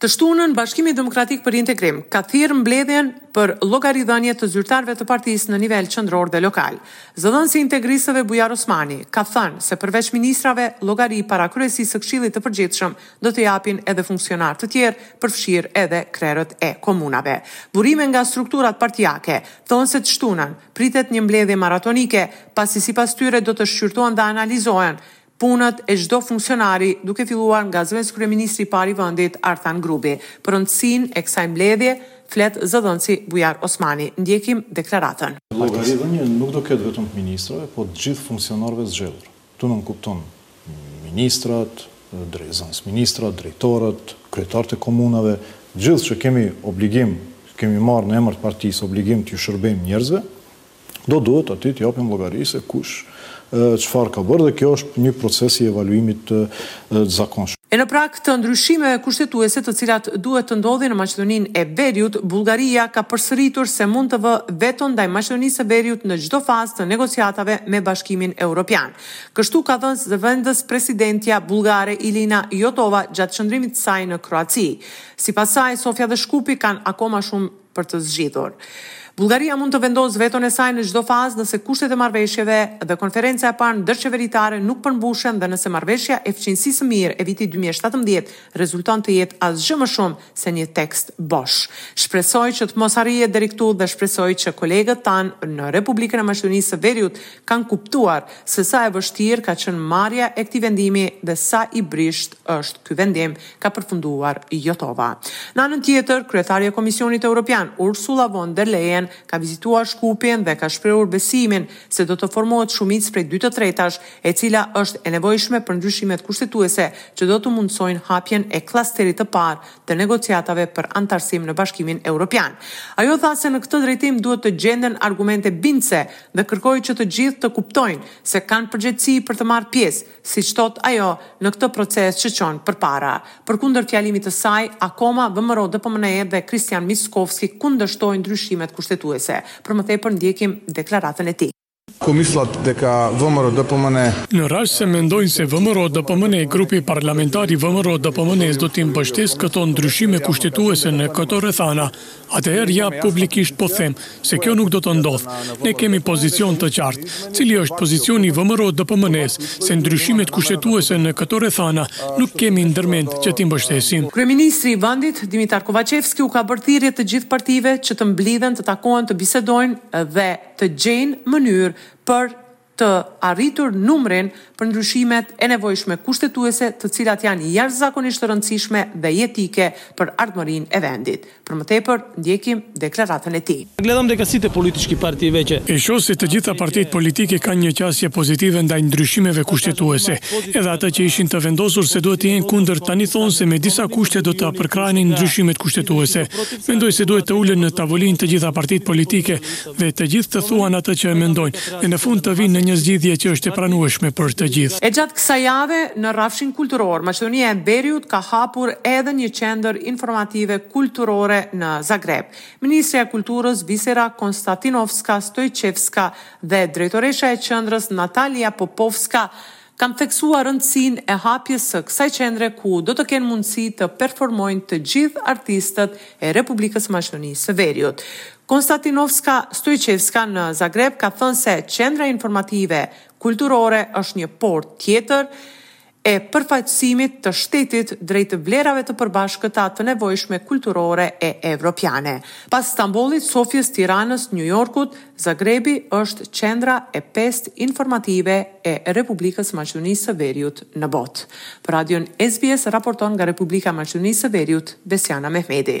Të shtunën, Bashkimi Demokratik për Integrim ka thirrë mbledhjen për llogaridhënie të zyrtarëve të partisë në nivel qendror dhe lokal. Zëdhënësi i integristëve Bujar Osmani ka thënë se përveç ministrave, llogari para kryesisë së Këshillit të Përgjithshëm do të japin edhe funksionarë të tjerë, përfshirë edhe krerët e komunave. Burime nga strukturat partiake, thonë se të shtunën, pritet një mbledhje maratonike, pasi sipas tyre do të shqyrtohen dhe analizohen punët e çdo funksionari, duke filluar nga zëvendëskryeministri i parë i vendit, Artan Grubi. Për rëndësinë e kësaj mbledhje, flet zëdhënësi Bujar Osmani. Ndjekim deklaratën. Llogaridhënie nuk do ketë vetëm të ministrave, po të gjithë funksionarëve zgjedhur. Tu nënkupton ministrat, zëvendësministrat, drejtorët, kryetarët e komunave, gjithë që kemi obligim, kemi marrë në emër të partisë obligim t'ju shërbejmë njerëzve, do duhet aty të japim llogari se kush çfarë ka bërë dhe kjo është një proces i evaluimit zakonshme. E në prag të ndryshimeve kushtetuese të cilat duhet të ndodhin në Maqedoninë e Veriut, Bullgaria ka përsëritur se mund të vë veton ndaj Maqedonisë së Veriut në çdo fazë të negociatave me Bashkimin Europian. Kështu ka thënë zëvendëspresidentja bullgare Ilina Jotova gjatë qëndrimit të saj në Kroaci. Sipas saj, Sofja dhe Shkupi kanë akoma shumë për të zgjidhur. Bullgaria mund të vendosë veton e saj në çdo fazë nëse kushtet e marrëveshjeve dhe konferenca e parë ndërqeveritare nuk përmbushen dhe nëse marrëveshja e fqinjësisë së mirë e vitit dy mijë e shtatëmbëdhjetë rezulton të jetë asgjë më shumë se një tekst bosh. Shpresoj që të mos arrihet deri këtu dhe shpresoj që kolegët tanë në Republikën e Maqedonisë së Veriut kanë kuptuar se sa e vështirë ka qenë marrja e këtij vendimi dhe sa i brishtë është ky vendim ka përfunduar Jotova. Në anën tjetër, kryetarja e Komisionit Europian, Ursula von der Leyen, ka vizituar Shkupin dhe ka shprehur besimin se do të formohet shumicë prej dy të tretash, e cila është e nevojshme për ndryshimet kushtetuese që do të mundësojnë hapjen e klasterit të parë të negociatave për anëtarësim në Bashkimin Europian. Ajo tha se në këtë drejtim duhet të gjenden argumente bindëse dhe kërkoi që të gjithë të kuptojnë se kanë përgjegjësi për të marrë pjesë Siç thotë ajo, në këtë proces që çon përpara. Përkundër fjalimit të saj, akoma VMRO-DPMNE dhe Kristian Mickovski kundërshtojnë ndryshimet kushtetuese. Për më tepër ndjekim deklaratën e tij. Ako mislat deka VMRO-DPMNE. Në rast se mendojnë se VMRO-DPMNE, grupi parlamentar i VMRO-DPMNE-së do t'i mbështesë këto ndryshime kushtetuese në këto rrethana, Atëherë ja publikisht po them se kjo nuk do të ndodhë. Ne kemi pozicion të qartë. Cili është pozicioni i VMRO-DPMNE-së, se ndryshimet kushtetuese në këto rrethana nuk kemi ndërmend që t'i mbështesim. Kryeministri i vendit, Dimitar Kovaçevski u ka bërë thirrje të gjithë partive që të mblidhen të takohen të bisedojnë dhe të gjejnë mënyrë për të arritur numrin për ndryshimet e nevojshme kushtetuese të cilat janë jashtëzakonisht të rëndësishme dhe jetike për ardhmërinë e vendit. Për më tepër, ndjekim deklaratën e tij. E shoh se të gjitha partitë politike kanë një qasje pozitive ndaj ndryshimeve kushtetuese. Edhe ato që ishin të vendosur se duhet të jenë kundër tani thonë se me disa kushte do të përkrahnin ndryshimet kushtetuese. Mendoj se duhet të ulen në tavolinë të gjitha partitë politike dhe të gjithë të thuan atë që e mendojnë dhe në fund të vijnë në një zgjidhje që është e pranueshme për të gjithë. E gjatë kësaj jave, në rrafshin kulturor, Maqedonia e Veriut ka hapur edhe një qendër informative kulturore në Zagreb. Ministrja e Kulturës, Bisera Kostadinovska Stojçevska dhe drejtoresha e qendrës, Natalia Popovska, kanë theksuar rëndësinë e hapjes së kësaj qendre ku do të kenë mundësi të performojnë të gjithë artistët e Republikës së Maqedonisë së Veriut. Kostadinovska Stojçevska në Zagreb ka thënë se Qendra Informative Kulturore është një portë tjetër e përfaqësimit të shtetit drejt vlerave të përbashkëta të nevojshme kulturore e evropiane. Pas Stambollit, Sofjes, Tiranës, Nju Jorkut, Zagrebi është qendra e pestë informative e Republikës së Maqedonisë së Veriut në botë. Për radion SBS raporton nga Republika e Maqedonisë së Veriut, Besjana Mehmeti.